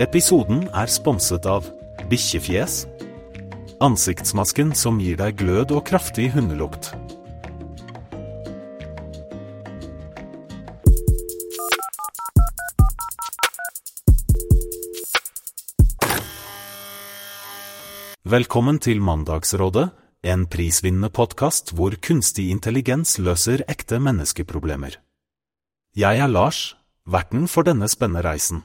Episoden er sponset av Bikkjefjes. Ansiktsmasken som gir deg glød og kraftig hundelukt. Velkommen til Mandagsrådet, en prisvinnende podkast hvor kunstig intelligens løser ekte menneskeproblemer. Jeg er Lars, verten for denne spennende reisen.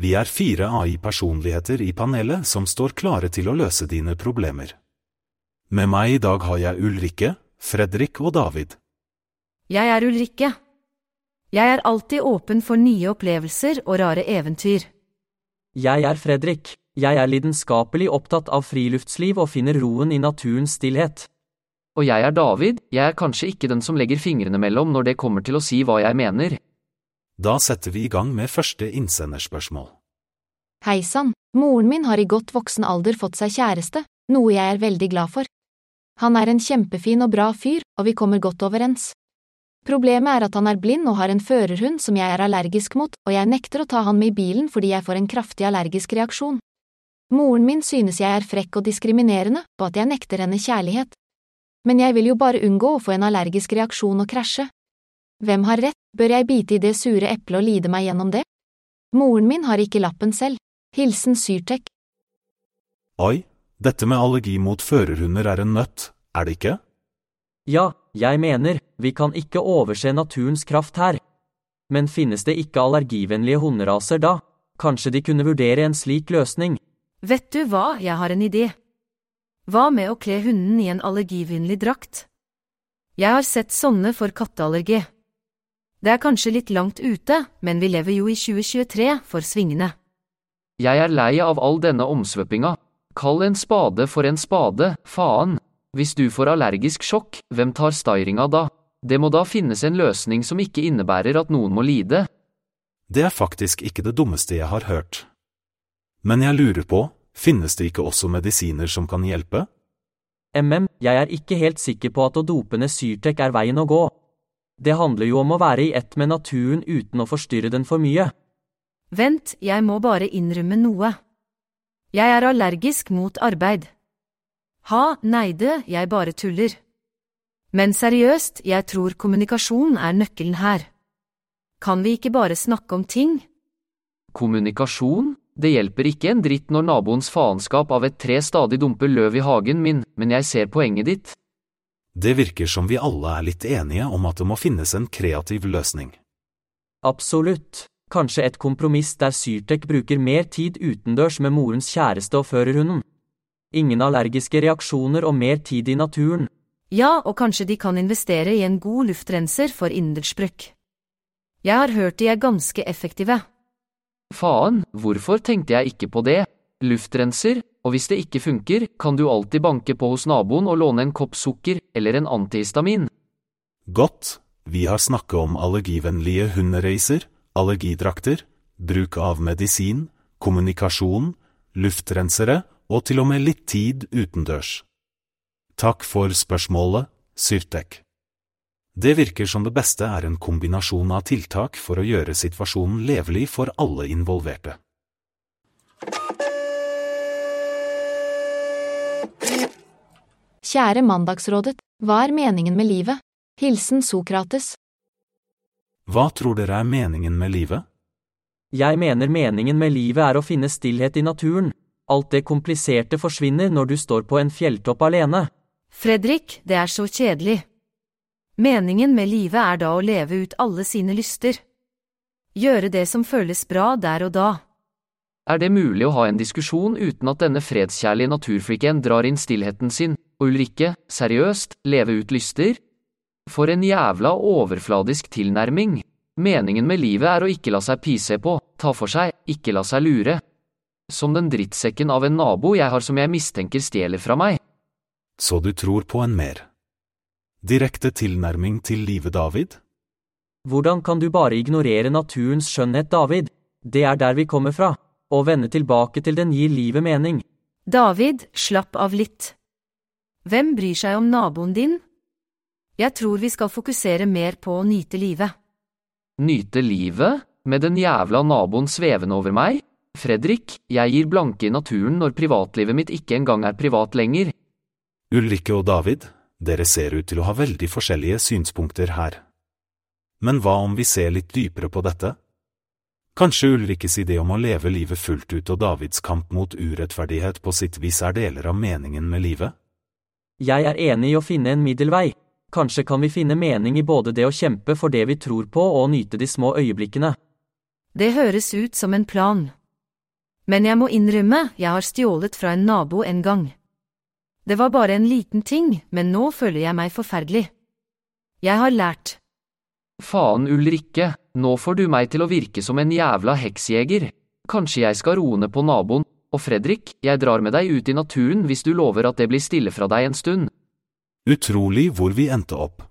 Vi er fire AI-personligheter i panelet som står klare til å løse dine problemer. Med meg i dag har jeg Ulrikke, Fredrik og David. Jeg er Ulrikke. Jeg er alltid åpen for nye opplevelser og rare eventyr. Jeg er Fredrik. Jeg er lidenskapelig opptatt av friluftsliv og finner roen i naturens stillhet. Og jeg er David, jeg er kanskje ikke den som legger fingrene mellom når det kommer til å si hva jeg mener. Da setter vi i gang med første innsenderspørsmål. Hei sann, moren min har i godt voksen alder fått seg kjæreste, noe jeg er veldig glad for. Han er en kjempefin og bra fyr, og vi kommer godt overens. Problemet er at han er blind og har en førerhund som jeg er allergisk mot, og jeg nekter å ta han med i bilen fordi jeg får en kraftig allergisk reaksjon. Moren min synes jeg er frekk og diskriminerende, og at jeg nekter henne kjærlighet. Men jeg vil jo bare unngå å få en allergisk reaksjon og krasje. Hvem har rett, bør jeg bite i det sure eplet og lide meg gjennom det? Moren min har ikke lappen selv. Hilsen Syrtek. Oi, dette med allergi mot førerhunder er en nøtt, er det ikke? Ja, jeg mener, vi kan ikke overse naturens kraft her. Men finnes det ikke allergivennlige hunderaser da? Kanskje de kunne vurdere en slik løsning? Vet du hva, jeg har en idé. Hva med å kle hunden i en allergivennlig drakt? Jeg har sett sånne for katteallergi. Det er kanskje litt langt ute, men vi lever jo i 2023 for svingene. Jeg er lei av all denne omsvøpinga. Kall en spade for en spade, faen. Hvis du får allergisk sjokk, hvem tar styringa da? Det må da finnes en løsning som ikke innebærer at noen må lide. Det er faktisk ikke det dummeste jeg har hørt. Men jeg lurer på, finnes det ikke også medisiner som kan hjelpe? MM, jeg er ikke helt sikker på at å dope ned Syrtek er veien å gå. Det handler jo om å være i ett med naturen uten å forstyrre den for mye. Vent, jeg må bare innrømme noe. Jeg er allergisk mot arbeid. Ha, neide, jeg bare tuller. Men seriøst, jeg tror kommunikasjon er nøkkelen her. Kan vi ikke bare snakke om ting? Kommunikasjon? Det hjelper ikke en dritt når naboens faenskap av et tre stadig dumper løv i hagen min, men jeg ser poenget ditt. Det virker som vi alle er litt enige om at det må finnes en kreativ løsning. Absolutt. Kanskje et kompromiss der Syrtek bruker mer tid utendørs med morens kjæreste og førerhunden. Ingen allergiske reaksjoner og mer tid i naturen. Ja, og kanskje de kan investere i en god luftrenser for innendørsbruk. Jeg har hørt de er ganske effektive. Faen, hvorfor tenkte jeg ikke på det? Luftrenser, og hvis det ikke funker, kan du alltid banke på hos naboen og låne en kopp sukker eller en antihistamin. Godt, vi har snakket om allergivennlige hundereiser, allergidrakter, bruk av medisin, kommunikasjon, luftrensere og til og med litt tid utendørs. Takk for spørsmålet, Syrtek. Det virker som det beste er en kombinasjon av tiltak for å gjøre situasjonen levelig for alle involverte. Kjære Mandagsrådet, hva er meningen med livet? Hilsen Sokrates. Hva tror dere er meningen med livet? Jeg mener meningen med livet er å finne stillhet i naturen. Alt det kompliserte forsvinner når du står på en fjelltopp alene. Fredrik, det er så kjedelig. Meningen med livet er da å leve ut alle sine lyster. Gjøre det som føles bra der og da. Er det mulig å ha en diskusjon uten at denne fredskjærlige naturflikken drar inn stillheten sin, og Ulrikke, seriøst, leve ut lyster? For en jævla overfladisk tilnærming. Meningen med livet er å ikke la seg pise på, ta for seg, ikke la seg lure. Som den drittsekken av en nabo jeg har som jeg mistenker stjeler fra meg. Så du tror på en mer direkte tilnærming til livet, David? Hvordan kan du bare ignorere naturens skjønnhet, David? Det er der vi kommer fra. Å vende tilbake til den gir livet mening. David, slapp av litt. Hvem bryr seg om naboen din? Jeg tror vi skal fokusere mer på å nyte livet. Nyte livet? Med den jævla naboen svevende over meg? Fredrik, jeg gir blanke i naturen når privatlivet mitt ikke engang er privat lenger. Ulrikke og David, dere ser ut til å ha veldig forskjellige synspunkter her. Men hva om vi ser litt dypere på dette? Kanskje Ulrikkes idé om å leve livet fullt ut og Davids kamp mot urettferdighet på sitt vis er deler av meningen med livet? Jeg er enig i å finne en middelvei. Kanskje kan vi finne mening i både det å kjempe for det vi tror på og å nyte de små øyeblikkene. Det høres ut som en plan. Men jeg må innrømme, jeg har stjålet fra en nabo en gang. Det var bare en liten ting, men nå føler jeg meg forferdelig. Jeg har lært. Faen Ulrikke, nå får du meg til å virke som en jævla heksjeger. Kanskje jeg skal roe ned på naboen, og Fredrik, jeg drar med deg ut i naturen hvis du lover at det blir stille fra deg en stund. Utrolig hvor vi endte opp.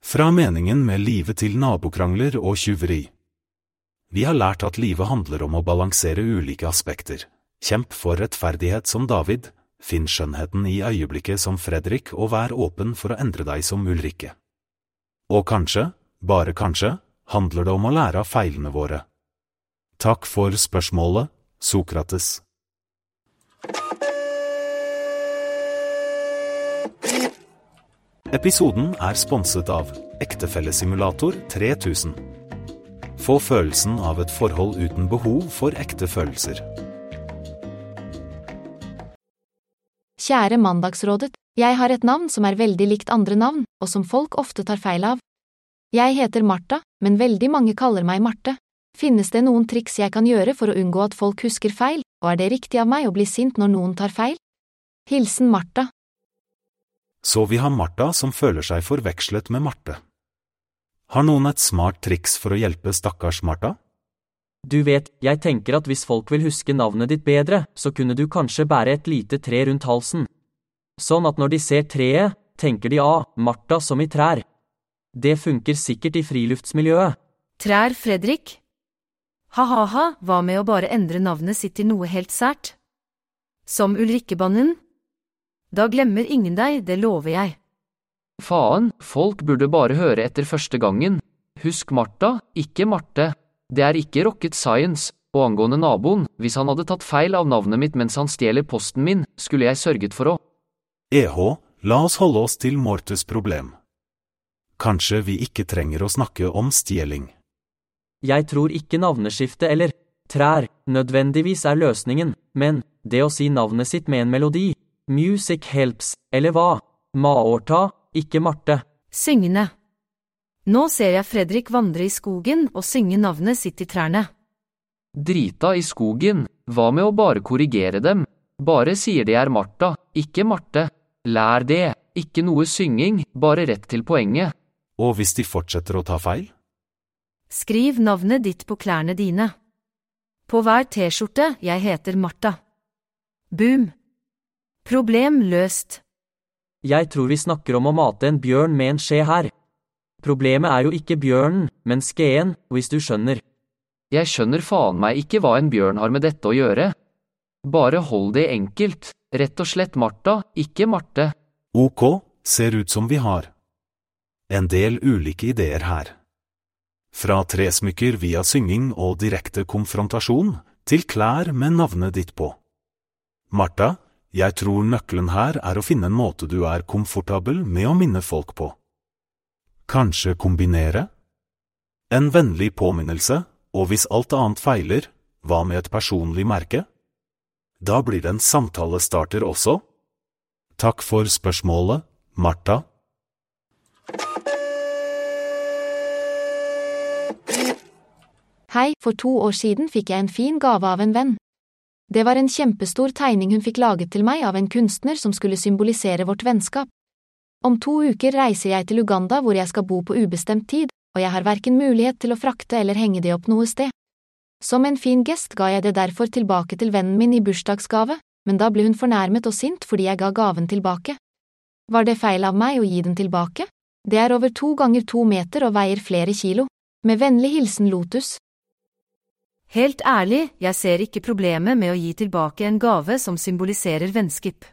Fra meningen med livet til nabokrangler og tyveri. Vi har lært at livet handler om å balansere ulike aspekter. Kjemp for rettferdighet som David, finn skjønnheten i øyeblikket som Fredrik og vær åpen for å endre deg som Ulrikke. Og kanskje, bare kanskje, handler det om å lære av feilene våre. Takk for spørsmålet, Sokrates. Episoden er sponset av Ektefellesimulator 3000. Få følelsen av et forhold uten behov for ekte følelser. Kjære Mandagsrådet, jeg har et navn som er veldig likt andre navn, og som folk ofte tar feil av. Jeg heter Martha, men veldig mange kaller meg Marte. Finnes det noen triks jeg kan gjøre for å unngå at folk husker feil, og er det riktig av meg å bli sint når noen tar feil? Hilsen Martha. Så vi har Martha som føler seg forvekslet med Marte. Har noen et smart triks for å hjelpe stakkars Martha? Du vet, jeg tenker at hvis folk vil huske navnet ditt bedre, så kunne du kanskje bære et lite tre rundt halsen. Sånn at når de ser treet, tenker de ah, Martha som i trær. Det funker sikkert i friluftsmiljøet. Trær Fredrik? Ha-ha-ha, hva med å bare endre navnet sitt til noe helt sært? Som Ulrikkebannen? Da glemmer ingen deg, det lover jeg. Faen, folk burde bare høre etter første gangen. Husk Martha, ikke Marte. Det er ikke rocket science, og angående naboen, hvis han hadde tatt feil av navnet mitt mens han stjeler posten min, skulle jeg sørget for å… EH, la oss holde oss til Mortes problem. Kanskje vi ikke trenger å snakke om stjeling. Jeg tror ikke navneskifte eller trær nødvendigvis er løsningen, men det å si navnet sitt med en melodi, music helps, eller hva, Maorta, ikke Marte. Syngende. Nå ser jeg Fredrik vandre i skogen og synge navnet sitt i trærne. Drita i skogen, hva med å bare korrigere dem? Bare sier de er Marta, ikke Marte. Lær det, ikke noe synging, bare rett til poenget. Og hvis de fortsetter å ta feil? Skriv navnet ditt på klærne dine. På hver T-skjorte Jeg heter Marta. Boom. Problem løst. Jeg tror vi snakker om å mate en bjørn med en skje her. Problemet er jo ikke bjørnen, men skeen, hvis du skjønner. Jeg skjønner faen meg ikke hva en bjørn har med dette å gjøre. Bare hold det enkelt, rett og slett Martha, ikke Marte. Ok, ser ut som vi har. En del ulike ideer her. Fra tresmykker via synging og direkte konfrontasjon, til klær med navnet ditt på. Martha, jeg tror nøkkelen her er å finne en måte du er komfortabel med å minne folk på. Kanskje kombinere? En vennlig påminnelse, og hvis alt annet feiler, hva med et personlig merke? Da blir det en samtalestarter også. Takk for spørsmålet, Martha. Hei, for to år siden fikk jeg en fin gave av en venn. Det var en kjempestor tegning hun fikk laget til meg av en kunstner som skulle symbolisere vårt vennskap. Om to uker reiser jeg til Uganda hvor jeg skal bo på ubestemt tid, og jeg har verken mulighet til å frakte eller henge det opp noe sted. Som en fin gest ga jeg det derfor tilbake til vennen min i bursdagsgave, men da ble hun fornærmet og sint fordi jeg ga gaven tilbake. Var det feil av meg å gi den tilbake? Det er over to ganger to meter og veier flere kilo. Med vennlig hilsen Lotus. Helt ærlig, jeg ser ikke problemet med å gi tilbake en gave som symboliserer vennskap.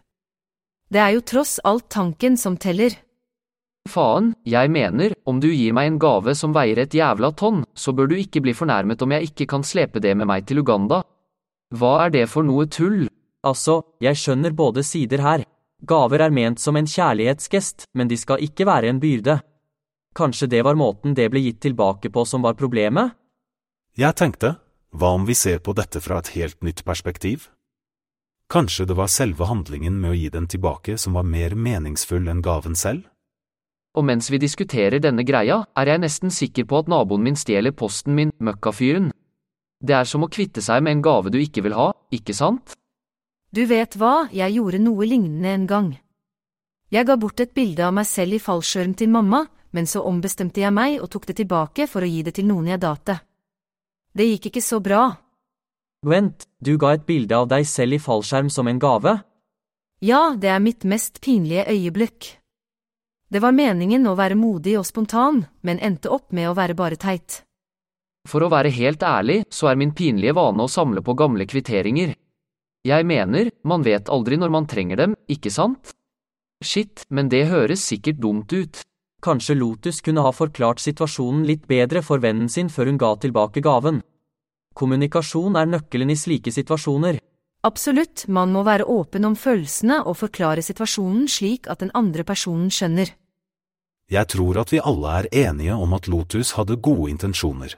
Det er jo tross alt tanken som teller. Faen, jeg mener, om du gir meg en gave som veier et jævla tonn, så bør du ikke bli fornærmet om jeg ikke kan slepe det med meg til Uganda. Hva er det for noe tull? Altså, jeg skjønner både sider her. Gaver er ment som en kjærlighetsgest, men de skal ikke være en byrde. Kanskje det var måten det ble gitt tilbake på som var problemet? Jeg tenkte, hva om vi ser på dette fra et helt nytt perspektiv? Kanskje det var selve handlingen med å gi den tilbake som var mer meningsfull enn gaven selv? Og mens vi diskuterer denne greia, er jeg nesten sikker på at naboen min stjeler posten min, møkkafyren. Det er som å kvitte seg med en gave du ikke vil ha, ikke sant? Du vet hva, jeg gjorde noe lignende en gang. Jeg ga bort et bilde av meg selv i fallskjerm til mamma, men så ombestemte jeg meg og tok det tilbake for å gi det til noen jeg date. Det gikk ikke så bra. Vent, du ga et bilde av deg selv i fallskjerm som en gave? Ja, det er mitt mest pinlige øyeblikk. Det var meningen å være modig og spontan, men endte opp med å være bare teit. For å være helt ærlig, så er min pinlige vane å samle på gamle kvitteringer. Jeg mener, man vet aldri når man trenger dem, ikke sant? Shit, men det høres sikkert dumt ut. Kanskje Lotus kunne ha forklart situasjonen litt bedre for vennen sin før hun ga tilbake gaven. Kommunikasjon er nøkkelen i slike situasjoner. Absolutt, man må være åpen om følelsene og forklare situasjonen slik at den andre personen skjønner. Jeg tror at vi alle er enige om at Lotus hadde gode intensjoner.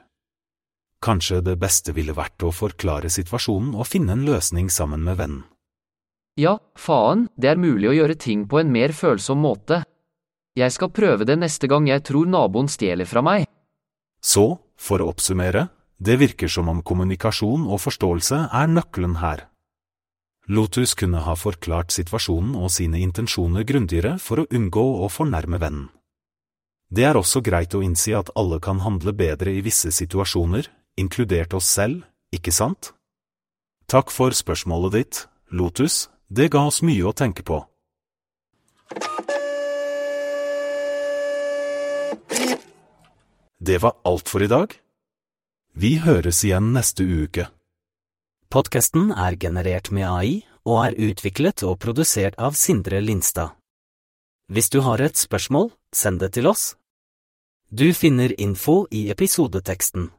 Kanskje det beste ville vært å forklare situasjonen og finne en løsning sammen med vennen. Ja, faen, det er mulig å gjøre ting på en mer følsom måte. Jeg skal prøve det neste gang jeg tror naboen stjeler fra meg. Så, for å oppsummere, det virker som om kommunikasjon og forståelse er nøkkelen her. Lotus kunne ha forklart situasjonen og sine intensjoner grundigere for å unngå å fornærme vennen. Det er også greit å innsi at alle kan handle bedre i visse situasjoner, inkludert oss selv, ikke sant? Takk for spørsmålet ditt, Lotus, det ga oss mye å tenke på. Det var alt for i dag. Vi høres igjen neste uke. Podkasten er generert med AI og er utviklet og produsert av Sindre Lindstad. Hvis du har et spørsmål, send det til oss. Du finner info i episodeteksten.